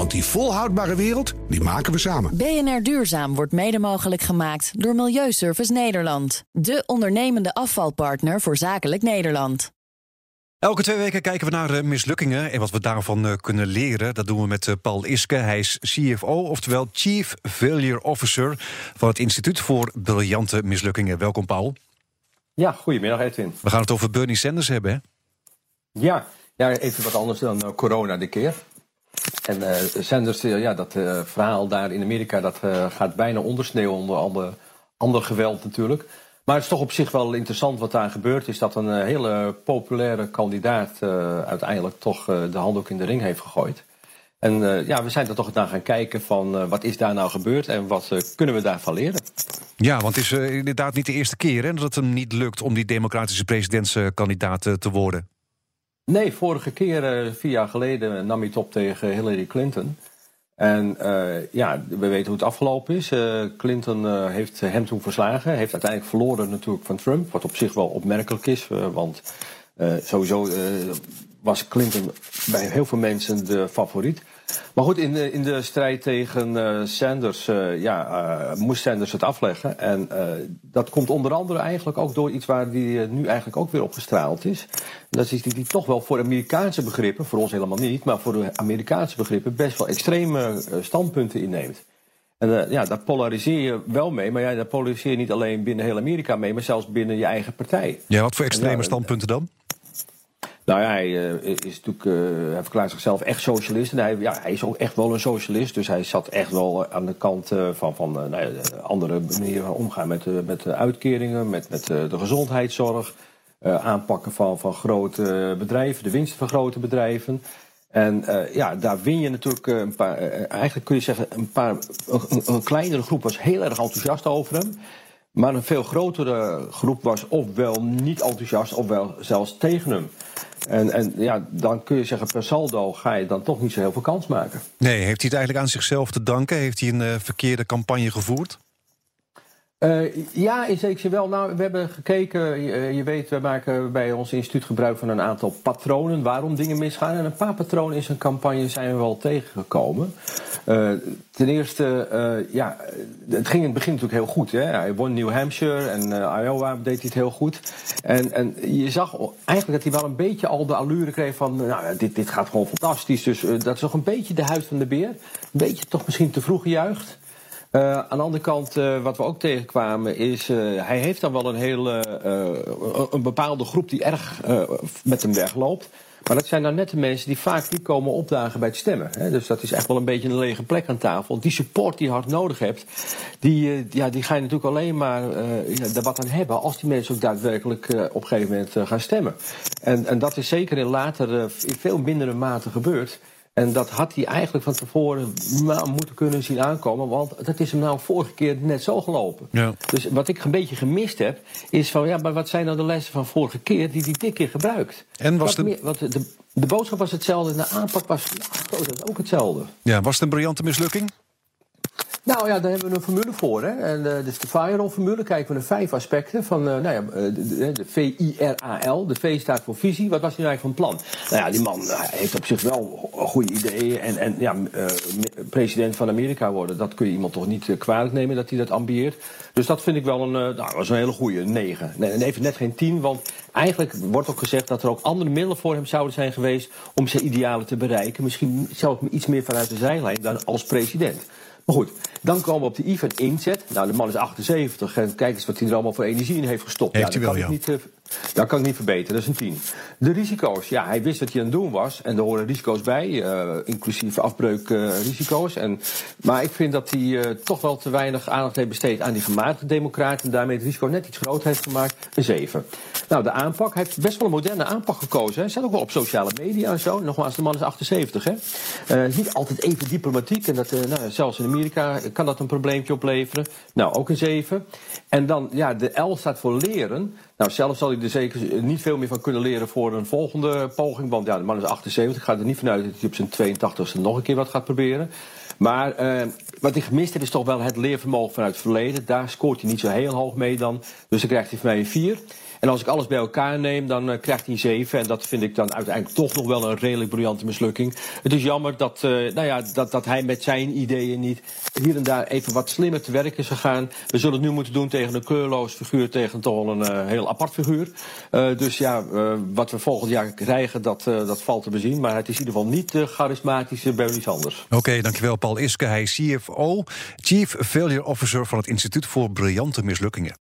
Want die volhoudbare wereld, die maken we samen. BNR Duurzaam wordt mede mogelijk gemaakt door Milieuservice Nederland. De ondernemende afvalpartner voor zakelijk Nederland. Elke twee weken kijken we naar mislukkingen en wat we daarvan eh, kunnen leren. Dat doen we met eh, Paul Iske. Hij is CFO, oftewel Chief Failure Officer van het Instituut voor Briljante Mislukkingen. Welkom, Paul. Ja, goedemiddag, Edwin. We gaan het over Bernie Sanders hebben, hè? Ja, ja even wat anders dan corona dit keer. En uh, Sanders, uh, ja, dat verhaal daar in Amerika, dat gaat bijna ondersneeuwen onder alle ander geweld natuurlijk. Maar het is toch op zich wel interessant wat daar gebeurd is. Dat een hele populaire kandidaat uiteindelijk toch de handdoek in de ring heeft gegooid. En ja, we zijn er toch naar gaan kijken van wat is daar nou gebeurd en wat kunnen we daarvan leren. Ja, want het is inderdaad niet de eerste keer hè, dat het hem niet lukt om die democratische presidentskandidaat te worden. Nee, vorige keer, vier jaar geleden, nam hij op tegen Hillary Clinton. En uh, ja, we weten hoe het afgelopen is. Clinton heeft hem toen verslagen. Heeft uiteindelijk verloren natuurlijk van Trump. Wat op zich wel opmerkelijk is. want sowieso was Clinton bij heel veel mensen de favoriet. Maar goed, in de, in de strijd tegen uh, Sanders uh, ja, uh, moest Sanders het afleggen. En dat komt onder andere eigenlijk ook door iets waar die nu eigenlijk ook weer op gestraald is. dat is die toch wel voor Amerikaanse begrippen, voor ons helemaal niet, maar voor de Amerikaanse begrippen best wel extreme standpunten inneemt. En ja, daar polariseer je wel mee, maar ja, daar polariseer je niet alleen binnen heel Amerika mee, maar zelfs binnen je eigen partij. Ja, wat voor extreme standpunten dan? Nou ja, hij, uh, is natuurlijk, hij verklaart zichzelf echt socialist. En hij, ja, hij is ook echt wel een socialist. Dus hij zat echt wel aan de kant van, van nou ja, andere manieren omgaan met, met uitkeringen, met, met de gezondheidszorg. aanpakken van, van grote bedrijven, de winsten van grote bedrijven. En ja, daar win je natuurlijk een paar, eigenlijk kun je zeggen, een paar, een kleinere groep was heel erg enthousiast over hem. Maar een veel grotere groep was ofwel niet enthousiast, ofwel zelfs tegen hem. En, en ja, dan kun je zeggen, per saldo ga je dan toch niet zo heel veel kans maken. Nee, heeft hij het eigenlijk aan zichzelf te danken? Heeft hij een uh, verkeerde campagne gevoerd? Uh, ja, in zekere zin wel. Nou, we hebben gekeken, je, je, weet, we maken bij ons instituut gebruik van een aantal patronen waarom dingen misgaan. En een paar patronen in zijn campagne zijn we wel tegengekomen. Uh, ten eerste, ja, het ging in het begin natuurlijk heel goed. Hè? Hij won New Hampshire en Iowa deed het heel goed. En, en je zag eigenlijk dat hij wel een beetje al de allure kreeg van, nou, dit, dit gaat gewoon fantastisch. Dus dat is nog een beetje de huid van de beer. Een beetje toch misschien te vroeg gejuicht. Uh, aan de andere kant, uh, wat we ook tegenkwamen, is uh, hij heeft dan wel een hele een bepaalde groep die erg met hem wegloopt. Maar dat zijn dan net de mensen die vaak niet komen opdagen bij het stemmen. Hè? Dus dat is echt wel een beetje een lege plek aan tafel. Die support die je hard nodig hebt, die, ja, die ga je natuurlijk alleen maar er wat aan hebben als die mensen ook daadwerkelijk op een gegeven moment gaan stemmen. En, en dat is zeker in later in veel mindere mate gebeurd. En dat had hij eigenlijk van tevoren moeten kunnen zien aankomen. Want dat is hem nou vorige keer net zo gelopen. Ja. Dus wat ik een beetje gemist heb, is van ja, maar wat zijn nou de lessen van vorige keer die hij dit keer gebruikt? En was de... Meer, wat de, de boodschap was hetzelfde en de aanpak was ook hetzelfde. Ja, was het een briljante mislukking? Nou ja, daar hebben we een formule voor. Hè? En, uh, dus de Firewall-formule kijken we naar vijf aspecten van uh, nou ja, de, de, de V-I-R-A-L. De V staat voor visie. Wat was nu eigenlijk van plan? Nou ja, die man heeft op zich wel goede ideeën. En, en ja, president van Amerika worden, dat kun je iemand toch niet kwalijk nemen dat hij dat ambieert. Dus dat vind ik wel een, nou, was een hele goede negen. Nee, even net geen tien, want eigenlijk wordt ook gezegd dat er ook andere middelen voor hem zouden zijn geweest om zijn idealen te bereiken. Misschien zelfs iets meer vanuit de zijlijn dan als president. Maar goed, dan komen we op de van inzet. Nou, de man is 78 en kijk eens wat hij er allemaal voor energie in heeft gestopt. Heeft ja, dat wel, ik niet, dat kan ik niet verbeteren, dat is een 10. De risico's, ja, hij wist wat hij aan het doen was. En er horen risico's bij, uh, inclusief afbreukrisico's. En, maar ik vind dat hij uh, toch wel te weinig aandacht heeft besteed aan die gematigde democraten. En daarmee het risico net iets groter heeft gemaakt. Een 7. Nou, de aanpak, hij heeft best wel een moderne aanpak gekozen. Hij staat ook wel op sociale media en zo. Nogmaals, de man is 78, hè. niet altijd even diplomatiek. En dat, nou, zelfs in Amerika kan dat een probleempje opleveren. Nou, ook een 7. En dan, ja, de L staat voor leren. Nou, zelf zal hij er zeker niet veel meer van kunnen leren voor een volgende poging. Want ja, de man is 78. Ik ga er niet vanuit dat hij op zijn 82e nog een keer wat gaat proberen. Maar uh, wat hij gemist heeft is toch wel het leervermogen vanuit het verleden. Daar scoort hij niet zo heel hoog mee dan. Dus dan krijgt hij van mij een 4. En als ik alles bij elkaar neem, dan uh, krijgt hij een 7. En dat vind ik dan uiteindelijk toch nog wel een redelijk briljante mislukking. Het is jammer dat, uh, nou ja, dat, dat hij met zijn ideeën niet hier en daar even wat slimmer te werk is gegaan. We zullen het nu moeten doen tegen een kleurloos figuur, tegen toch wel een uh, heel apart figuur. dus ja, wat we volgend jaar krijgen, dat, dat valt te bezien. Maar het is in ieder geval niet de charismatische Bernie Sanders. Oké, dankjewel Paul Iske. Hij is CFO, Chief Failure Officer van het Instituut voor Briljante Mislukkingen.